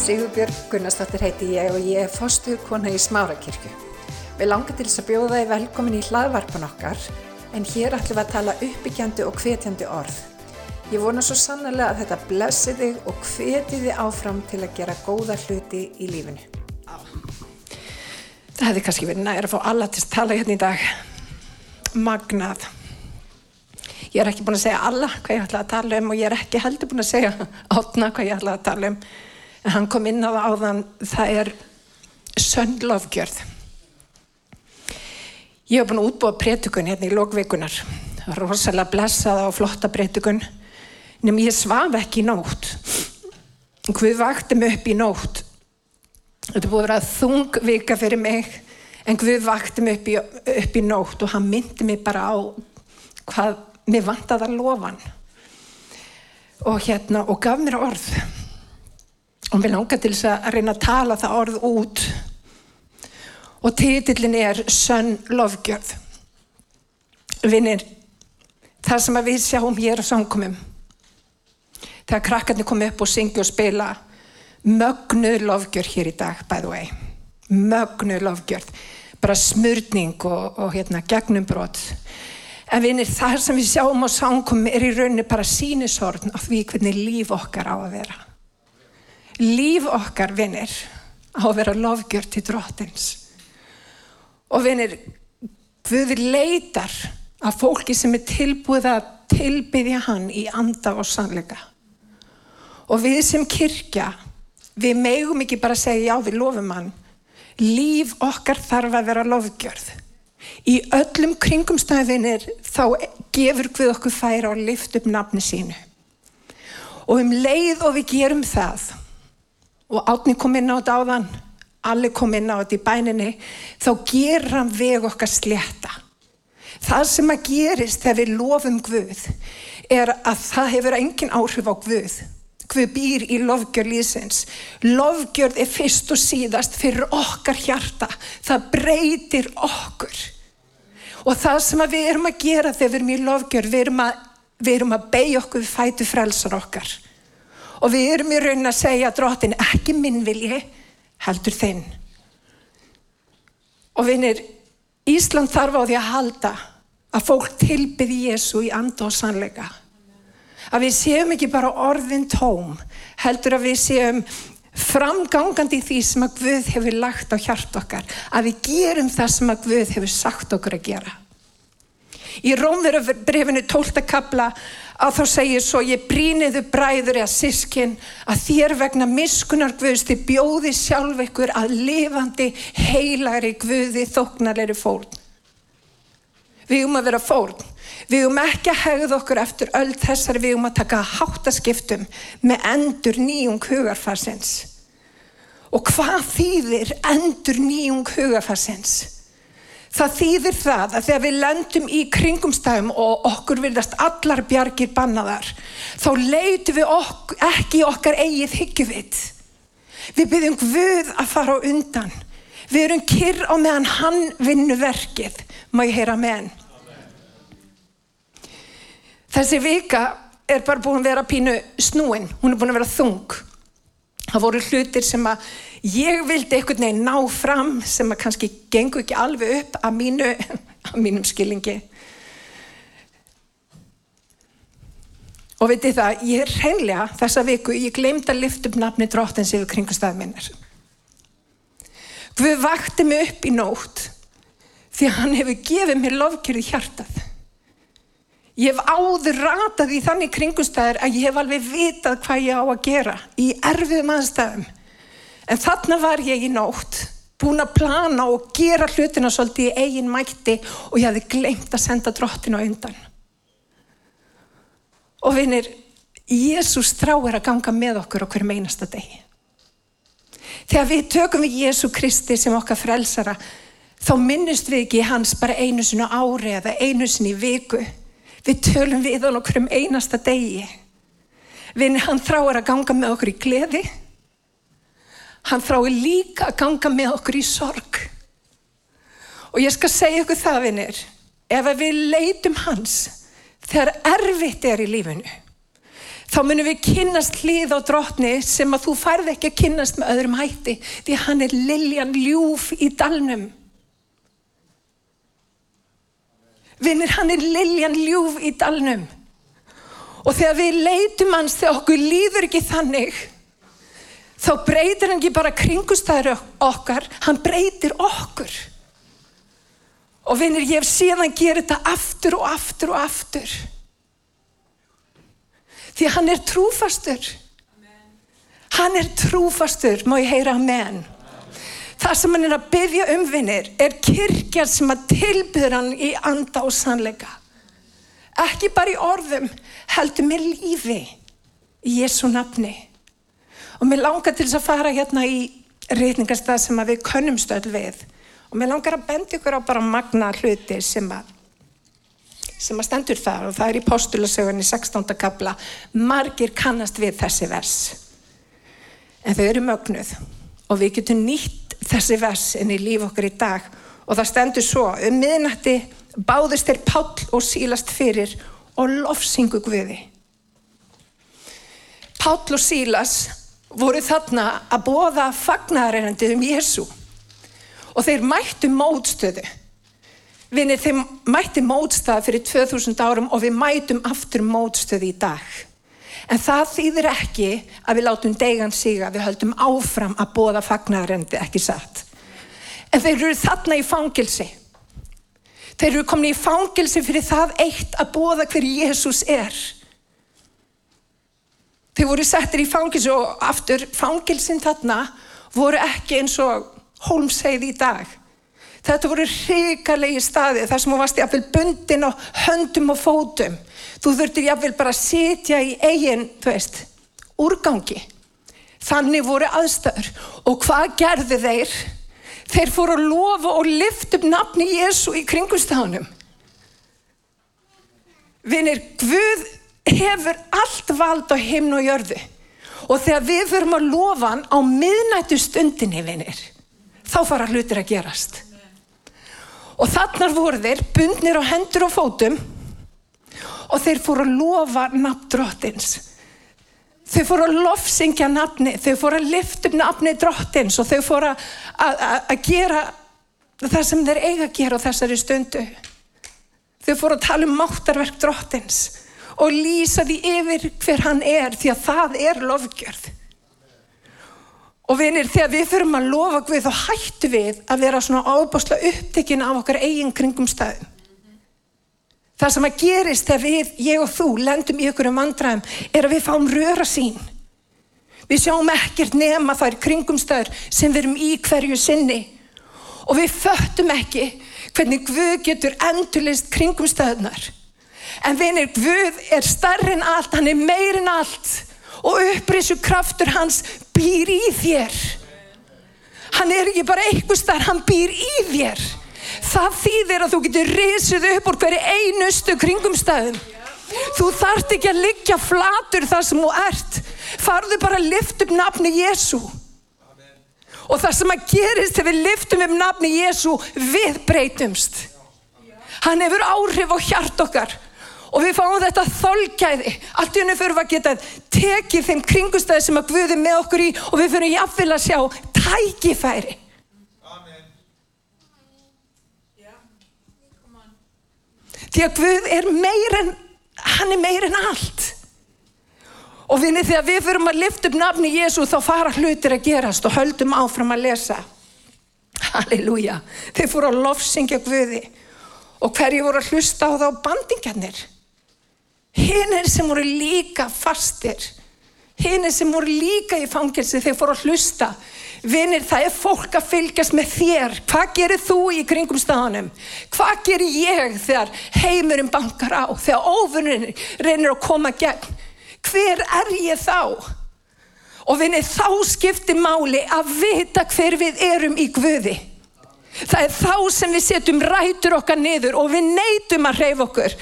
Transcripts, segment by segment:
Sigurbjörg Gunnarsdóttir heiti ég og ég er fostuð kona í Smárakirkju. Við langar til þess að bjóða þið velkomin í hlaðvarpan okkar en hér ætlum við að tala uppbyggjandi og hvetjandi orð. Ég vona svo sannlega að þetta blessi þig og hveti þið áfram til að gera góða hluti í lífinu. Það hefði kannski verið næri að fá alla til að tala hérna í dag. Magnað. Ég er ekki búin að segja alla hvað ég ætla að tala um og ég er ekki heldur búin að segja átna hvað ég ætla að tala um. En hann kom inn á það áðan, það er söndlofgjörð. Ég hef búin að útbúa prétukun hérna í lókveikunar. Rosalega blessaða og flotta prétukun. Nefnum ég svaf ekki í nótt. Hvað vakti mig upp í nótt? Þetta búið að vera þung vika fyrir mig en Guð vakti mig upp í, upp í nótt og hann myndi mig bara á hvað mér vantaði að lofa hann og hérna og gaf mér orð og mér langar til þess að reyna að tala það orð út. Og títillin er Sönn lofgjörð Vinnir það sem við sjáum hér á samkomum þegar krakkarnir kom upp og syngja og spila mögnu lofgjörð hér í dag by the way. Mögnu lofgjörð bara smurning og, og hérna gegnumbrot. En vinir það sem við sjáum á sangum er í rauninni bara sínisorn af því hvernig líf okkar á að vera líf okkar vinir á að vera lofgjörð til drottins og vinir við leitar að fólki sem er tilbúið að tilbyðja hann í anda og sannleika og við sem kirkja Við megum ekki bara segja já við lofum hann. Líf okkar þarf að vera lofgjörð. Í öllum kringumstæðinir þá gefur við okkur færa og lift upp nafni sínu. Og um leið og við gerum það og átni kom inn á þetta áðan, allir kom inn á þetta í bæninni, þá ger hann veg okkar sletta. Það sem að gerist þegar við lofum Guð er að það hefur engin áhrif á Guð hvað býr í lofgjörð líðsins. Lofgjörð er fyrst og síðast fyrir okkar hjarta. Það breytir okkur. Og það sem við erum að gera þegar við erum í lofgjörð, við erum að, að beigja okkur fætu frelsar okkar. Og við erum í raunin að segja drottin, ekki minn vilji, heldur þinn. Og vinir, Ísland þarf á því að halda að fólk tilbyði Jésu í and og sannleika að við séum ekki bara orðin tóm, heldur að við séum framgangandi í því sem að Guð hefur lagt á hjart okkar, að við gerum það sem að Guð hefur sagt okkur að gera. Í Rómverubrefinu 12. kabla að þá segir svo ég bríniðu bræður eða sískin að þér vegna miskunar Guðs þið bjóði sjálf ykkur að lifandi heilari Guði þóknarleiri fórn. Við um að vera fórn Við um ekki að hegða okkur eftir öll þessari við um að taka háttaskiptum með endur nýjung hugarfarsins. Og hvað þýðir endur nýjung hugarfarsins? Það þýðir það að þegar við lendum í kringumstæðum og okkur virðast allar bjargir bannaðar, þá leitum við ok ekki okkar eigið hyggjufitt. Við byggjum Guð að fara á undan. Við erum kyrr á meðan hann vinnu verkið. Má ég heyra með henn? Þessi vika er bara búin að vera pínu snúin, hún er búin að vera þung. Það voru hlutir sem að ég vildi einhvern veginn ná fram sem að kannski gengur ekki alveg upp að, mínu, að mínum skilingi. Og veitir það, ég er reynlega þessa viku, ég glemd að lyfta upp nafni dróttins yfir kringustafn minnir. Guð vakti mig upp í nótt því að hann hefur gefið mér lofkjörði hjartað. Ég hef áður ratað í þannig kringumstæðir að ég hef alveg vitað hvað ég á að gera í erfiðum aðstæðum. En þarna var ég í nótt, búin að plana og gera hlutina svolítið í eigin mætti og ég hefði glemt að senda drottinu undan. Og vinir, Jésús þráir að ganga með okkur okkur um einasta degi. Þegar við tökum við Jésú Kristi sem okkar frelsara, þá minnust við ekki hans bara einu sinni ári eða einu sinni viku. Við tölum við hann okkur um einasta degi. Vinni, hann þráir að ganga með okkur í gleði. Hann þráir líka að ganga með okkur í sorg. Og ég skal segja ykkur það, vinnir, ef við leitum hans þegar erfitt er í lífinu, þá munum við kynnast hlið á drottni sem að þú færð ekki að kynnast með öðrum hætti því hann er liljan ljúf í dalnum. Vinnir, hann er liljan ljúf í dalnum. Og þegar við leitum hans þegar okkur líður ekki þannig, þá breytir hann ekki bara kringustæður okkar, hann breytir okkur. Og vinnir, ég hef síðan gerð þetta aftur og aftur og aftur. Því hann er trúfastur. Hann er trúfastur, má ég heyra amen. Það sem hann er að byggja umvinnir er kirkjar sem að tilbyður hann í anda og sannleika. Ekki bara í orðum, heldur með lífi í Jésu nafni. Og mér langar til þess að fara hérna í reyningarstað sem við könnumst öll við. Og mér langar að benda ykkur á bara magna hluti sem að sem að stendur þar og það er í postulasögunni 16. kabla margir kannast við þessi vers en þau eru mögnuð og við getum nýtt þessi vers inn í líf okkar í dag. Og það stendur svo um miðnætti báðist þeir páll og sílast fyrir og lofsingu guði. Páll og sílas voru þarna að bóða fagnarreynandi um Jésu og þeir mættu mótstöðu. Vinir, þeim mætti mótstað fyrir 2000 árum og við mætum aftur mótstöð í dag. En það þýðir ekki að við látum degan siga, við höldum áfram að bóða fagnarendi, ekki satt. En þeir eru þarna í fangilsi. Þeir eru komin í fangilsi fyrir það eitt að bóða hver Jésús er. Þeir voru settir í fangilsi og aftur fangilsin þarna voru ekki eins og hólmseið í dag. Þetta voru hrikalegi staði þar sem þú varst jáfnvel bundin á höndum og fótum. Þú þurftir jáfnvel bara að sitja í eigin, þú veist, úrgangi. Þannig voru aðstöður. Og hvað gerði þeir? Þeir fóru að lofa og lift upp nafni Jésu í kringumstafunum. Vinir, Guð hefur allt vald á himn og jörðu. Og þegar við förum að lofa hann á miðnættu stundinni, vinir, þá fara hlutir að gerast. Og þannar voru þeir bundnir á hendur og fótum og þeir fóru að lofa nafn drottins. Þau fóru að lofsingja nafni, þau fóru að lifta upp nafni drottins og þau fóru að gera það sem þeir eiga að gera á þessari stundu. Þau fóru að tala um máttarverk drottins og lýsa því yfir hver hann er því að það er lofgjörð. Og vinir, þegar við fyrirum að lofa Guð þá hættu við að vera svona ábásla upptekinn af okkar eigin kringum staðum. Það sem að gerist þegar við, ég og þú, lendum í okkur um vandraðum er að við fáum röra sín. Við sjáum ekkert nema þær kringum staður sem við erum í hverju sinni. Og við föttum ekki hvernig Guð getur endurlist kringum staðunar. En vinir, Guð er starri en allt, hann er meirinn allt og upprissu kraftur hans býr í þér. Hann er ekki bara eitthvað starf, hann býr í þér. Það þýðir að þú getur risið upp úr hverju einustu kringumstæðum. Þú þart ekki að liggja flatur þar sem þú ert. Farðu bara að lifta upp nafni Jésu. Og það sem að gerist þegar við liftum upp nafni Jésu, við breytumst. Hann hefur áhrif á hjart okkar og við fáum þetta þolgæði allt í hennu fyrir að geta tekið þeim kringustæði sem að Guði með okkur í og við fyrir jáfnvel að sjá tækifæri. Amen. því að Guð er meirinn hann er meirinn allt. Og vinni þegar við fyrir að lifta upp nafni Jésu þá fara hlutir að gerast og höldum áfram að lesa. Halleluja. Þeir fóru að lofsingja Guði og hverju voru að hlusta á þá bandingarnir Hinnir sem voru líka fastir, hinnir sem voru líka í fangilsi þegar fóru að hlusta. Vinnir, það er fólk að fylgjast með þér. Hvað gerir þú í kringum staðanum? Hvað gerir ég þegar heimurinn bankar á, þegar óvunnin reynir að koma gegn? Hver er ég þá? Og vinnir, þá skiptir máli að vita hver við erum í Guði. Það er þá sem við setjum rætur okkar niður og við neytum að hreyfa okkur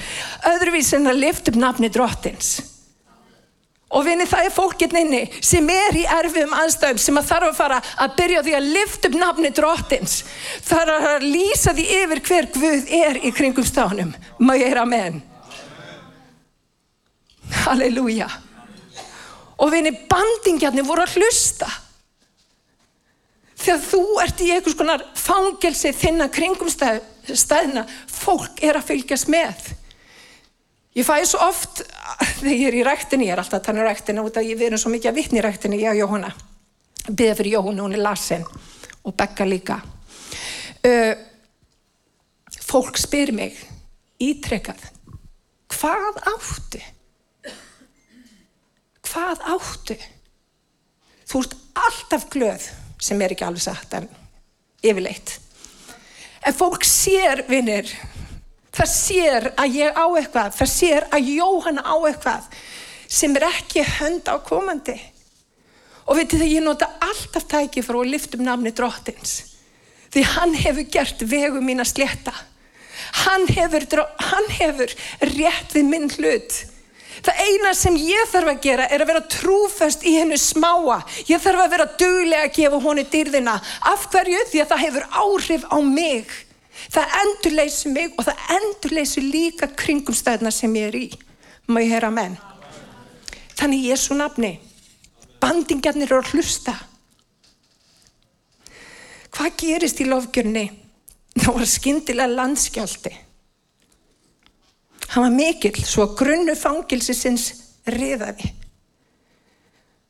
öðruvís en að lifta upp nafni drottins. Og vinni það er fólkinn inni sem er í erfiðum aðstæðum sem að þarf að fara að byrja því að lifta upp nafni drottins. Er að lýsa því yfir hver Guð er í kringum stánum. Má ég er amen. Halleluja. Og vinni bandingjarnir voru að hlusta. Þegar þú ert í einhvers konar fangelsi þinna kringum stað, staðina, fólk er að fylgjast með. Ég fæ svo oft, þegar ég er í ræktinni, ég er alltaf að tanna um ræktinni út af ég verður svo mikið að vittni í ræktinni, ég og Jóhanna. Byða fyrir Jóhanna, hún er lasin og Bekka líka. Uh, fólk spyr mig ítrekkað, hvað áttu? Hvað áttu? Þú ert alltaf glöð, sem er ekki alveg satt en yfirleitt. En fólk sér, vinnir, það sér að ég á eitthvað, það sér að Jóhanna á eitthvað sem er ekki hönd á komandi. Og veitir það, ég nota alltaf tæki frá að liftum namni drottins. Því hann hefur gert vegu mín að sletta. Hann hefur, hann hefur rétt við minn hlut. Það eina sem ég þarf að gera er að vera trúfest í hennu smáa. Ég þarf að vera duglega að gefa honi dyrðina. Af hverju? Því að það hefur áhrif á mig. Það endurleysi mig og það endurleysi líka kringumstæðna sem ég er í. Má ég heyra menn? Þannig svo nafni. Bandingjarnir eru að hlusta. Hvað gerist í lofgjörni? Það var skindilega landskjálti. Hann var mikill svo að grunnu fangilsisins riðaði.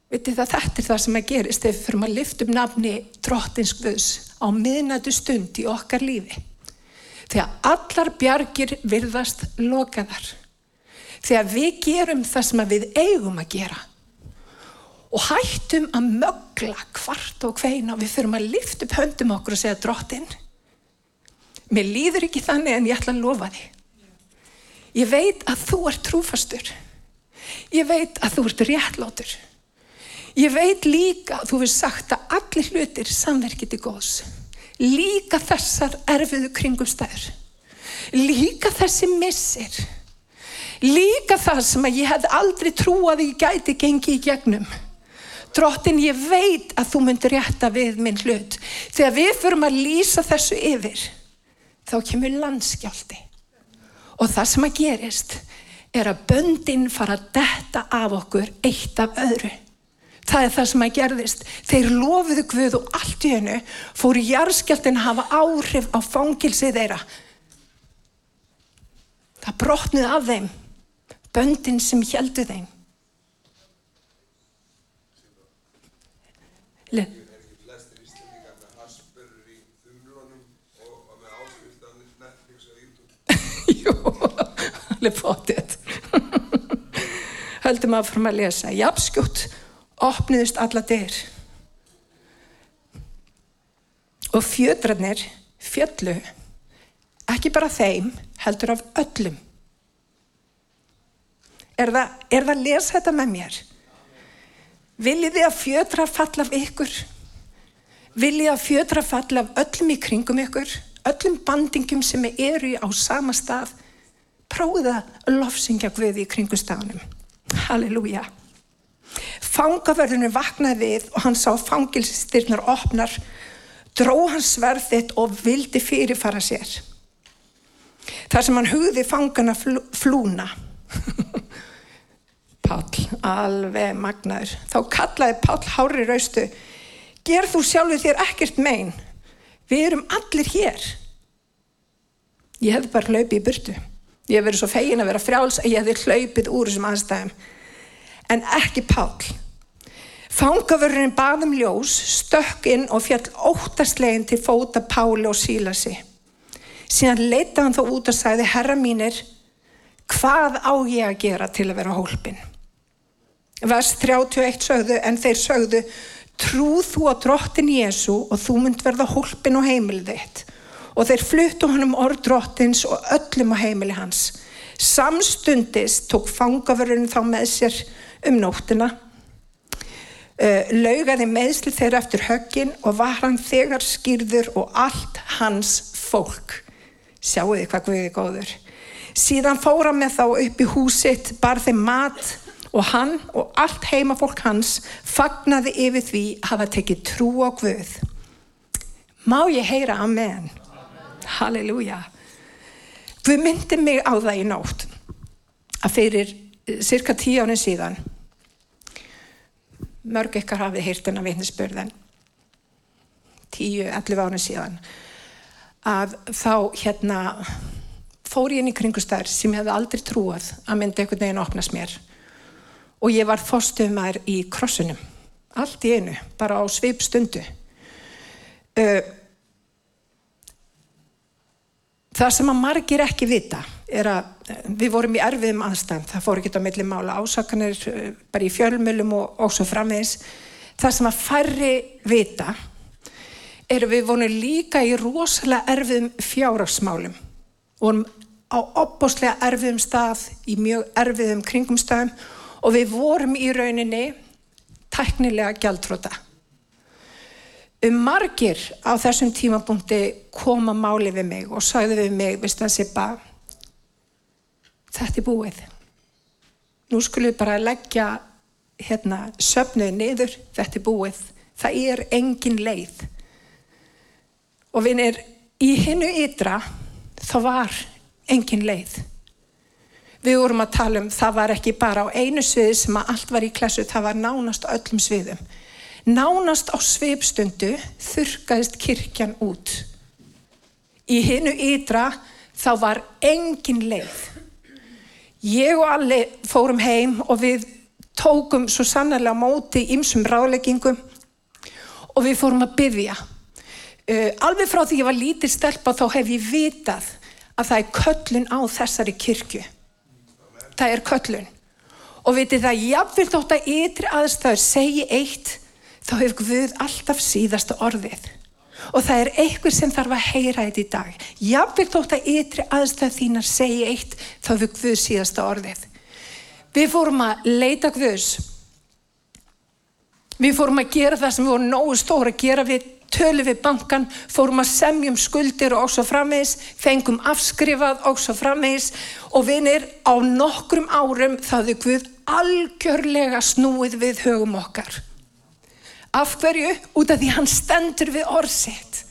Vitið það þetta er það sem að gerist ef við fyrir að liftum nafni drottinskvöðs á miðnættu stund í okkar lífi. Þegar allar bjargir virðast lokaðar. Þegar við gerum það sem við eigum að gera og hættum að mögla hvart og hveina og við fyrir að lifta upp höndum okkur og segja drottinn mér líður ekki þannig en ég ætla að lofa þig Ég veit að þú ert trúfastur. Ég veit að þú ert réttlótur. Ég veit líka að þú hefur sagt að allir hlutir samverkið til góðs. Líka þessar erfiðu kringumstæður. Líka þessi missir. Líka það sem að ég hef aldrei trúað að ég gæti gengi í gegnum. Drottin, ég veit að þú myndir rétta við minn hlut. Þegar við förum að lýsa þessu yfir, þá kemur landskjálti. Og það sem að gerist er að böndin fara að detta af okkur eitt af öðru. Það er það sem að gerðist. Þeir lofiðu Guð og allt í hennu fóru jarðskjaldin að hafa áhrif á fangilsið þeirra. Það brotnið af þeim, böndin sem heldu þeim. Alveg fótið. Höldum að fórum að lesa. Jafnskjótt opniðust alla dyr. Og fjödrarnir fjallu, ekki bara þeim, heldur af öllum. Er það, er það að lesa þetta með mér? Viljið þið að fjödra falla af ykkur? Viljið að fjödra falla af öllum í kringum ykkur? öllum bandingum sem eru á sama stað prófið að lofsingja Guði í kringu staðnum. Halleluja. Fangaverðinu vaknaði við og hann sá fangilsstyrnar opnar dró hans sverðitt og vildi fyrirfara sér. Þar sem hann hugði fangana flú, flúna. Pál, alveg magnaður. Þá kallaði Pál hári raustu gerð þú sjálfu þér ekkert megin Við erum allir hér. Ég hefði bara hlaupið í burtu. Ég hef verið svo fegin að vera frjáls að ég hefði hlaupið úr þessum aðstæðum. En ekki Pál. Fangavörðurinn baðum ljós, stökk inn og fjall óttastlegin til fóta Páli og Sílasi. Síðan leita hann þá út og sagði, herra mínir, hvað á ég að gera til að vera hólpin? Vers 31 sögðu, en þeir sögðu, trú þú á drottin Jésu og þú mynd verða hólpin og heimilið þitt og þeir fluttu honum orð drottins og öllum á heimili hans samstundist tók fangavörðurinn þá með sér um nóttina uh, laugaði meðsli þeirra eftir höggin og var hann þegar skýrður og allt hans fólk sjáu þið hvað Guðið góður síðan fóra með þá upp í húsitt bar þeim mat og hann og allt heimafólk hans fagnaði yfir því að hafa tekið trú á Guð. Má ég heyra amen? amen. Halleluja. Guð myndi mig á það í nótt að fyrir eh, cirka tíu ánum síðan mörg ykkar hafið hýrtuna vitnisspörðan 10-11 árið síðan að þá hérna fór ég inn í kringustæður sem ég hefði aldrei trúað að myndi einhvern veginn opnast mér og ég var fórstumar í krossunum allt í einu, bara á svip stundu uh, það sem að margir ekki vita er að við vorum í erfiðum aðstæðum, það fór ekki á milli mála. Ásakanir bara í fjölmjölum og, svo framvegis. Það sem að færri vita er að við vorum líka í rosalega erfiðum fjárafsmálum vorum á opbóslega erfiðum stað í mjög erfiðum kringumstæðum og við vorum í rauninni tæknilega gjaldtróta um margir á þessum tímapunkti koma máli við mig og sagði við mig, vist að sippa þetta er búið. Nú skulum við bara leggja hérna söfnuð niður. Þetta er búið, það er engin leið. Og erum í hinnu ytra þá var engin leið. Við vorum að tala um það var ekki bara á einu sviði sem að allt var í klassu, það var nánast öllum sviðum Nánast á sveipstundu þurkaðist kirkjan út. Í hinnu ytra þá var engin leið. Ég og allir fórum heim og við tókum svo sannarlega móti ímsum ráðleggingum og við fórum að byggja. Uh, alveg frá því ég var lítið stelpa þá hef ég vitað að það er köllun á þessari kirkju. Það er köllun. Og vitið það, jáfnvilt átt að ytri aðstæður segi eitt þá hefur Guð alltaf síðasta orðið. Og það er eitthvað sem þarf að heyra þetta í dag. Jáfnveg þótt að ytri aðstæð þínar segja eitt þá hefur Guð síðasta orðið. Við fórum að leita Guðs. Við fórum að gera það sem við vorum nógu stóra að gera. Við tölu við bankan, fórum að semjum skuldir og svo frammeins, fengum afskrifað og svo frammeins og vinir á nokkrum árum þáðu Guð algjörlega snúið við högum okkar Af hverju? Út af því hann stendur við orðsitt.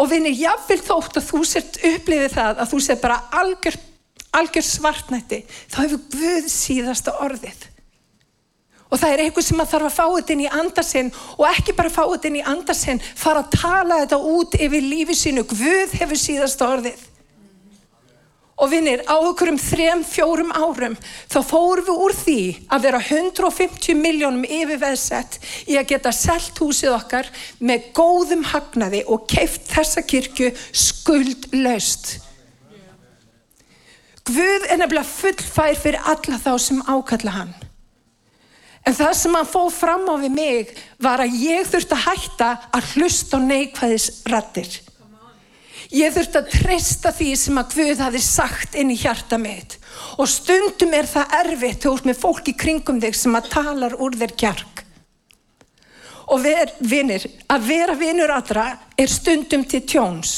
Og vinni, jáfnvel þótt að þú sért upplifið það að þú sért bara algjör, algjör svartnætti, þá hefur Guð síðasta orðið. Og það er eitthvað sem að þarf að fá þetta inn í andarsinn og ekki bara fá þetta inn í andarsinn, fara að tala þetta út yfir lífið sínu. Guð hefur síðasta orðið. Og vinnir, á okkur um þrem, fjórum árum þá fórum við úr því að vera 150 miljónum yfirveðsett í að geta selgt húsið okkar með góðum hagnaði og keift þessa kirkju skuldlaust. Guð er nefnilega fullfær fyrir alla þá sem ákalla hann. En það sem hann fóð fram á við mig var að ég þurfti að hætta að hlusta á neikvæðis rattir. Ég þurfti að treysta því sem að Guð hafi sagt inn í hjarta mitt og stundum er það erfitt þú ert með fólk í kringum þig sem að talar úr þér kjark. Og ver, vinir, að vera vinur allra er stundum til tjóns.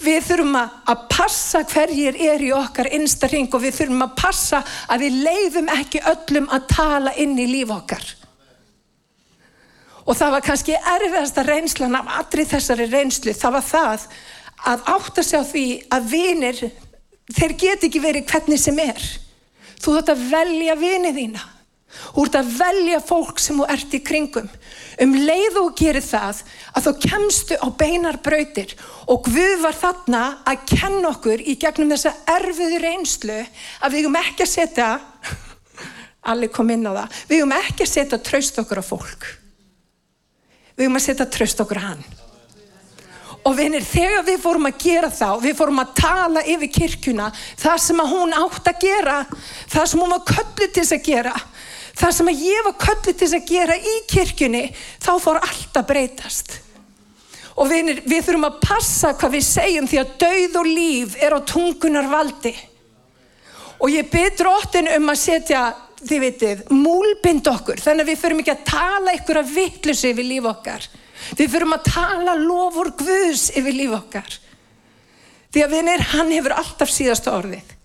Við þurfum að passa hverjir er í okkar innstaring og við þurfum að passa að við leiðum ekki öllum að tala inn í líf okkar. Og það var kannski erfiðasta reynslan af allri þessari reynslu. Það var það að átta sig á því að vinir, þeir get ekki verið hvernig sem er. Þú þátt að velja vinið þína. Þú ert að velja fólk sem þú ert í kringum. Um leið og gerir það að þú kemstu á beinar brautir og Guð var þarna að kenna okkur í gegnum þessa erfiðu reynslu að við um ekki að setja, allir kom inn á það, við um ekki að setja tröst okkur á fólk. Við höfum að setja tröst okkur hann. Og vinir, þegar við fórum að gera þá, við fórum að tala yfir kirkuna, það sem að hún átt að gera, það sem hún var köllið til þess að gera, það sem að ég var köllið til þess að gera í kirkjunni, þá fór allt að breytast. Og vinir, við þurfum að passa hvað við segjum því að dauð og líf er á tungunar valdi. Og ég byrður óttin um að setja þið vitið, múlbind okkur. Þannig að við förum ekki að tala ykkur af vittlusi yfir líf okkar. Við förum að tala lofur Guðs yfir líf okkar. Því að vinir, hann hefur alltaf síðasta orðið.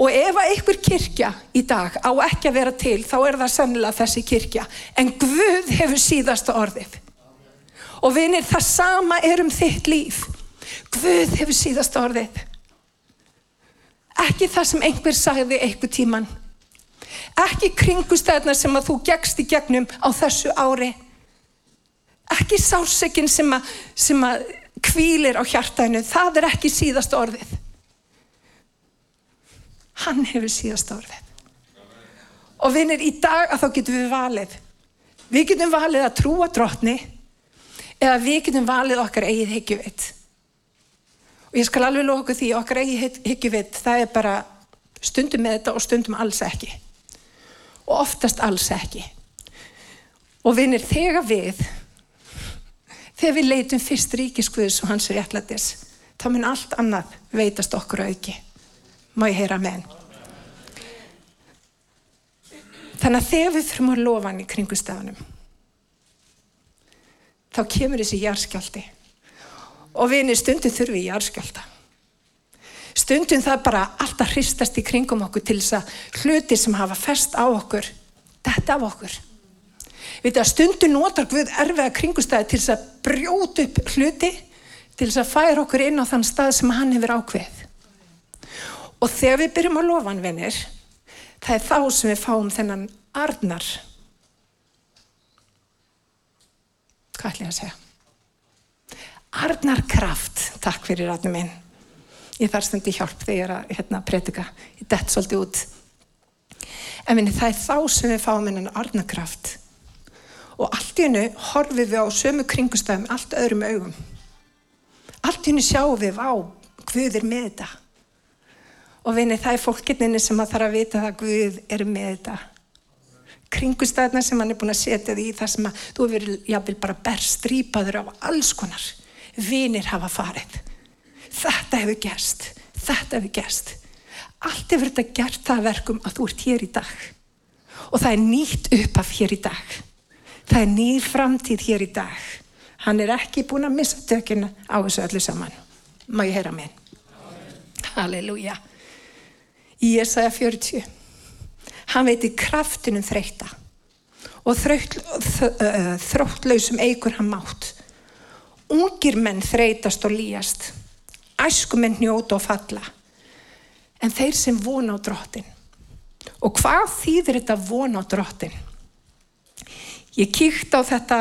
Og ef að ykkur kirkja í dag á ekki að vera til þá er það sannlega þessi kirkja. En Guð hefur síðasta orðið. Og vinir, það sama er um þitt líf. Guð hefur síðasta orðið. Ekki það sem einhver sagði einhver tíman Ekki kringustæðna sem að þú gegst í gegnum á þessu ári. Ekki sársökin sem sem að kvílir á hjartæðinu. Það er ekki síðast orðið. Hann hefur síðast orðið. Og vinnir í dag að þá getum við valið. Við getum valið að trúa drotni eða við getum valið okkar eigið higgjuvit. Og ég skal alveg loka því okkar eigið higgjuvit það er bara stundum með þetta og stundum alls ekki. Og oftast alls ekki. Og vinnir þegar við, þegar við leitum fyrst ríkiskuðs og hans er réttlætis, þá mun allt annað veitast okkur auki. Má ég heyra með henn. Þannig að þegar við þurfum að lofa hann í kringustafanum, þá kemur þessi járskjálti. Og vinni stundum þurfum við járskjálta. Stundum það bara alltaf hristast í kringum okkur til þess að hluti sem hafa fest á okkur, þetta af okkur. Við þetta stundum notar Guð erfiða kringustæði til þess að brjóta upp hluti, til þess að færa okkur inn á þann stað sem hann hefur ákveð. Og þegar við byrjum að lofa hann, vinnir, það er þá sem við fáum þennan arnar. Hvað ætlum ég að segja? Arnarkraft, takk fyrir rætnum minn. Ég þarf stundi hjálp þegar ég er að hérna, predika. Ég dett svolítið út. En minni, það er þá sem við fáum þennan arnarkraft. Og allt í hennu horfum við á sömu kringustæðum allt öðrum augum. Allt í hennu sjáum við á Guð er með þetta. Og vinni, það er fólkinni sem að þarf að vita að Guð er með þetta. Kringustæðna sem hann er búin að setja því það sem að þú hefur jáfnvel bara berstrýpaður á alls konar. Vinir hafa farið. Þetta hefur gerst. Þetta hefur gerst. Allt hefur þetta gert það verkum að þú ert hér í dag. Og það er nýtt upp af hér í dag. Það er nýr framtíð hér í dag. Hann er ekki búin að missa tökina á þessu öllu saman. Má ég heyra minn? Halleluja. Í Jesaja 40. Hann veitir kraftinum þreita og þróttlausum eigur hann mátt. Ungir menn þreytast og líjast. Æskumenn njóta og falla. En þeir sem vona á drottin. Og hvað þýðir þetta vona á drottin? Ég kíkt á þetta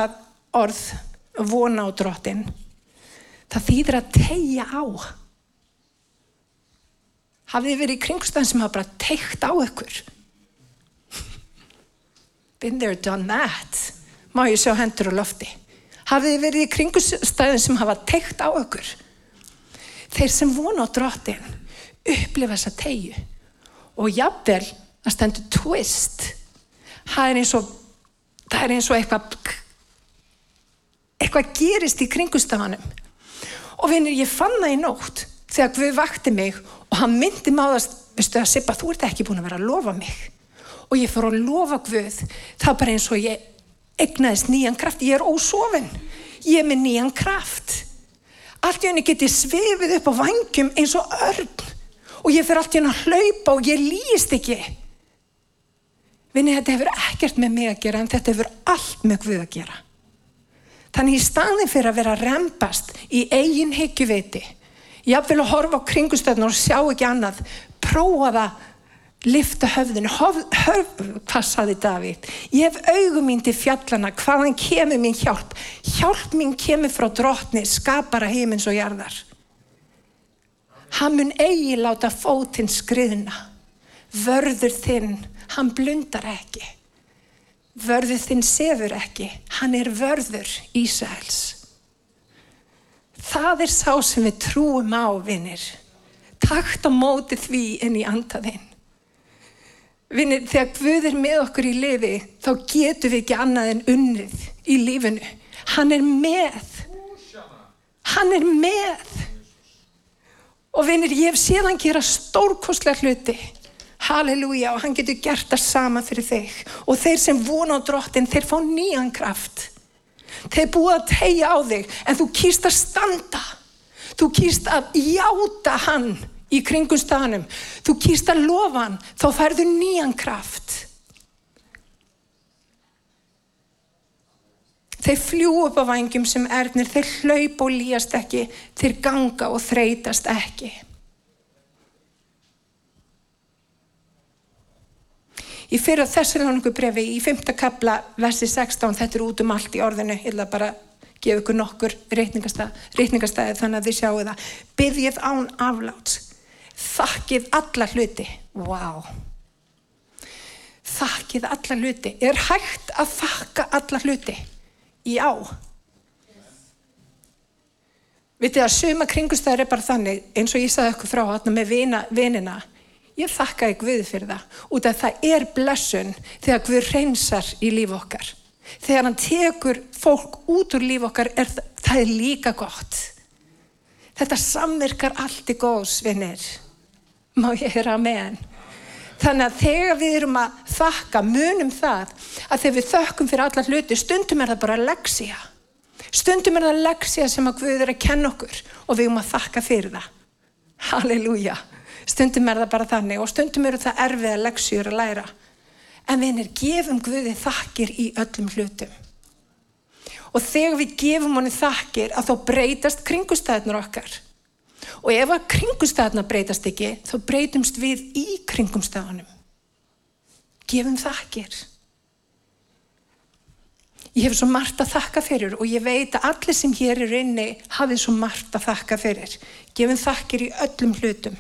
orð vona á drottin. Það þýðir að tegja á. Hafið verið í kringstæðin sem hafa bara teikt á ykkur? Been there, done that. Má ég sjá hendur og lofti. Hafið verið í kringstæðin sem hafa teikt á ykkur? Þeir sem vona á drottin upplifa þessa tegju. Og jafnvel að stendur twist. Það er eins og, það er eins og eitthvað, eitthvað gerist í kringustafanum. Og vinir, ég fann það í nótt þegar Guð vakti mig og hann myndi máðast, veistu að Sippa, þú ert ekki búin að vera að lofa mig. Og ég fór að lofa Guð, það er bara eins og ég egnaðist nýjan kraft, ég er ósofin, ég er með nýjan kraft. Allt í henni geti svefið upp á vangjum eins og örn og ég fyrir allt í henni að hlaupa og ég líst ekki. Vinni, þetta hefur ekkert með mig að gera en þetta hefur allt með Guð að gera. Þannig í staðin fyrir að vera rempast í eigin hyggjuveiti Jáfnvel að horfa á kringustöðnum og sjá ekki annað. Prófa það, lifta höfðinu. Höf, höf, hvað saði Davíð? Ég hef augum mín til fjallana, hvaðan kemur mín hjálp? Hjálp mín kemur frá drottni, skapara heimins og jarðar. Hann mun eigi láta fótinn skriðna. Vörður þinn, hann blundar ekki. Vörður þinn sefur ekki. Hann er vörður Ísæls. Það er sá sem við trúum á, vinnir. Takt á móti því en í andaðinn. Vinnir, þegar Guð er með okkur í lifi, þá getum við ekki annað en unnið í lífinu. Hann er með. Hann er með. Og vinnir, ég hef séðan gera stórkostlega hluti. Halleluja og hann getur gert það sama fyrir þig. Og þeir sem vona á drottin, þeir fá nýjan kraft. Þeir búið að tegja á þig en þú kýrst að standa. Þú kýrst að játa hann í kringum staðanum. Þú kýrst að lofa hann, þá færðu nýjan kraft. Þeir fljú upp á vangjum sem erðnir, þeir hlaup og líast ekki, þeir ganga og þreytast ekki. Í fyrir þessari brefi í 5. kapla versi 16, þetta er út um allt í orðinu, ég ætla bara gefa ykkur nokkur reikningastæði þannig að þið sjáu það. Byrjið án afláts, þakkið alla hluti. Vá! Wow. Þakkið alla hluti. Er hægt að þakka alla hluti? Já. Vitið að suma kringustæður er bara þannig, eins og ég sagði okkur frá hérna með vina, vinina, Ég þakka ekki Guði fyrir það út af það er blessun þegar Guð reynsar í líf okkar. Þegar hann tekur fólk út úr líf okkar er það er líka gott. Þetta samverkar allt í góðs, vinnir. Má ég hera með hann. Þannig að þegar við erum að þakka, munum það að þegar við þökkum fyrir alla hluti, stundum er það bara leksja. Stundum er það leksja sem að Guð er að kenna okkur og við erum að þakka fyrir það. Halleluja stundum er það bara þannig og stundum eru það erfiða leksjur að læra en við erum gefum Guði þakkir í öllum hlutum og þegar við gefum honum þakkir að þá breytast kringustæðnur okkar og ef að kringustæðna breytast ekki þá breytumst við í kringumstæðanum gefum þakkir ég hef svo margt að þakka fyrir og ég veit að allir sem hér er inni hafið svo margt að þakka fyrir gefum þakkir í öllum hlutum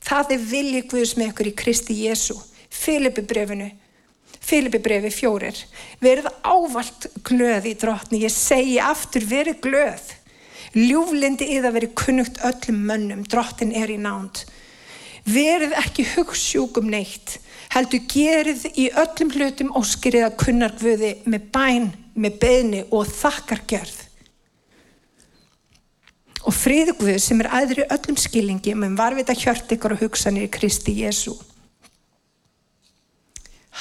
Það er vilji Guðs með ykkur í Kristi Jésu. Filipi brefinu, Filipi brefi fjórir. Verið ávalt glöð í drotni. Ég segi aftur, verið glöð. Ljúflindi yða verið kunnugt öllum mönnum. Drottin er í nánd. Verið ekki hugssjúkum neitt. Heldur gerið í öllum hlutum óskriða kunnar Guði með bæn, með beðni og þakkargjörð og friðu Guð sem er aðri öllum skilningi með varvita hjört ykkur og hugsanir í Kristi Jésu.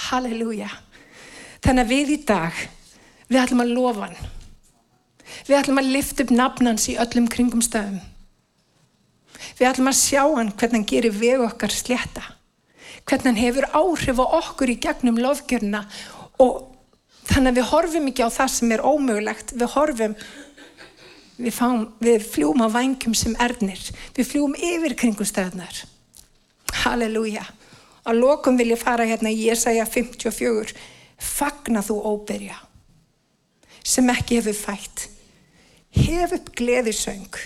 Halleluja. Þannig að við í dag, við ætlum að lofa hann. Við ætlum að lifta upp nafnans í öllum kringum stöðum. Við ætlum að sjá hann hvernig hann gerir veg okkar sletta. Hvernig hann hefur áhrif á okkur í gegnum lofgjörna og þannig að við horfum ekki á það sem er ómögulegt. Við horfum Við, fáum, við fljúum á vangjum sem erðnir. Við fljúum yfir kringumstæðnar. Halleluja. Á lokum vil ég fara hérna í Jésaja 54. Fagna þú óbyrja sem ekki hefur fætt. Hef upp gleðisöng.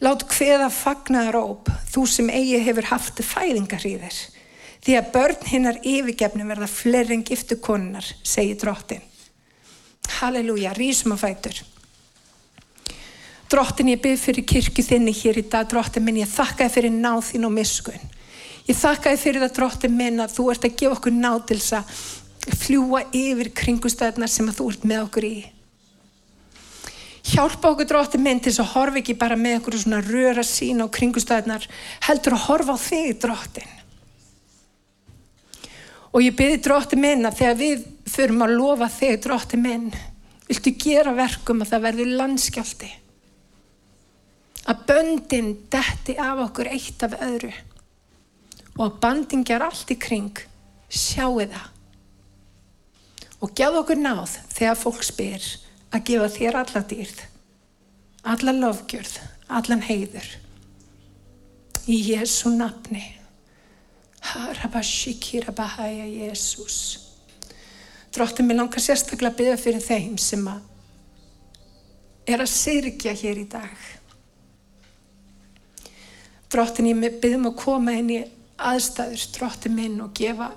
Lát hveða fagnaðar óp þú sem eigi hefur haft fæðingar í þér. Því að börn hinnar yfirgefnum verða fleiri en giftu konunar, segir drottin. Halleluja, rísum að fætur. Drottin ég byrð fyrir kirkju þinni hér í dag, drottin minn, ég þakka þið fyrir náð þín og miskun. Ég þakka þið fyrir það, drottin minn, að þú ert að gefa okkur náð til þess að fljúa yfir kringustæðnar sem að þú ert með okkur í. Hjálpa okkur, drottin minn, til þess að horfa ekki bara með okkur svona röra sína á kringustæðnar, heldur að horfa á þig, drottin. Og ég byrði, drottin minn, að þegar við förum að lofa þig, drottin minn, viltu gera verkum að það verður landskjálti að böndin detti af okkur eitt af öðru og að bandingjar allt í kring sjáu það og gefðu okkur náð þegar fólk spyr að gefa þér alla dýrð alla lofgjörð allan heiður. Í Jésu nafni. Harabashikira Bahaya Jésús Dróttin mér langar sérstaklega að byggja fyrir þeim sem að er að syrkja hér í dag. Drottin ég byrðum að koma inn í aðstæður, drottin minn og gefa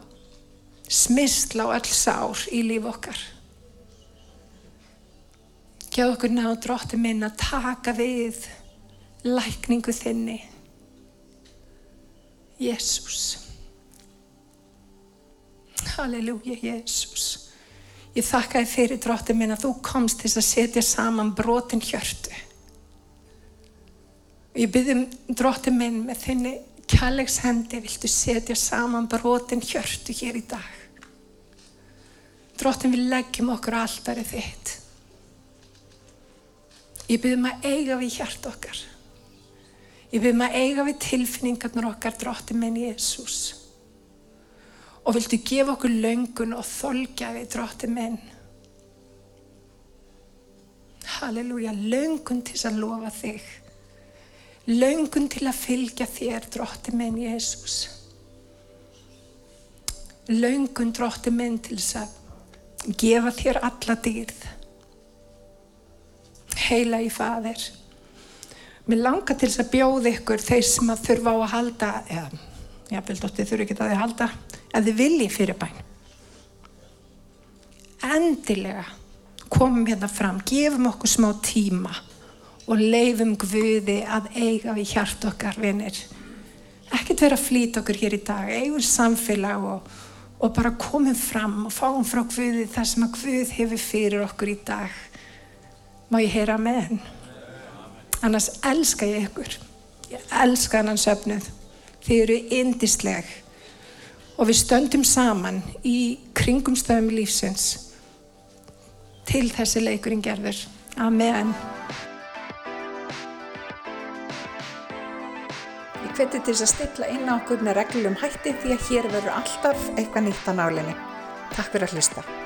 smistla á öll sár í líf okkar. Gjáð okkur ná drottin minn að taka við lækningu þinni. Jésús. Halleluja, Jésús. Ég þakka þið fyrir drottin minn að þú komst til að setja saman brotin hjörtu. Ég byrðum dróttin minn með þinni kærleikshendi viltu setja saman brotin hjörtu hér í dag. Dróttin við leggjum okkur alltaf þitt. Ég byrðum að eiga við hjart okkar. Ég byrðum að eiga við tilfinningarnar okkar dróttin minn Jésús. Og viltu gefa okkur löngun og þolja við dróttin minn. Halleluja, löngun til að lofa þig laungun til að fylgja þér, drótti minn Jésús. laungun drótti minn til að gefa þér alla dýrð. Heila í faðir. Mér langar til þess að bjóða ykkur þeir sem að þurfa á að halda, eða ég vil dótti þurfa ekki að þið halda, að þið vilji fyrir bæn. Endilega komum hérna fram, gefum okkur smá tíma og leifum Guði að eiga við hjart okkar vinir. Ekkert vera að flýta okkur hér í dag, eigum samfélag og, og bara komum fram og fáum frá Guði það sem að Guð hefur fyrir okkur í dag. Má ég heyra með henn? Annars elska ég ykkur. Ég elska hennan söfnuð. Þið eru indisleg og við stöndum saman í kringumstöðum lífsins til þessi leikurinn gerður. Amen. Ég hveti til þess að stilla inn á okkur með reglum hætti því að hér verður alltaf eitthvað nýtt á nálinni. Takk fyrir að hlusta.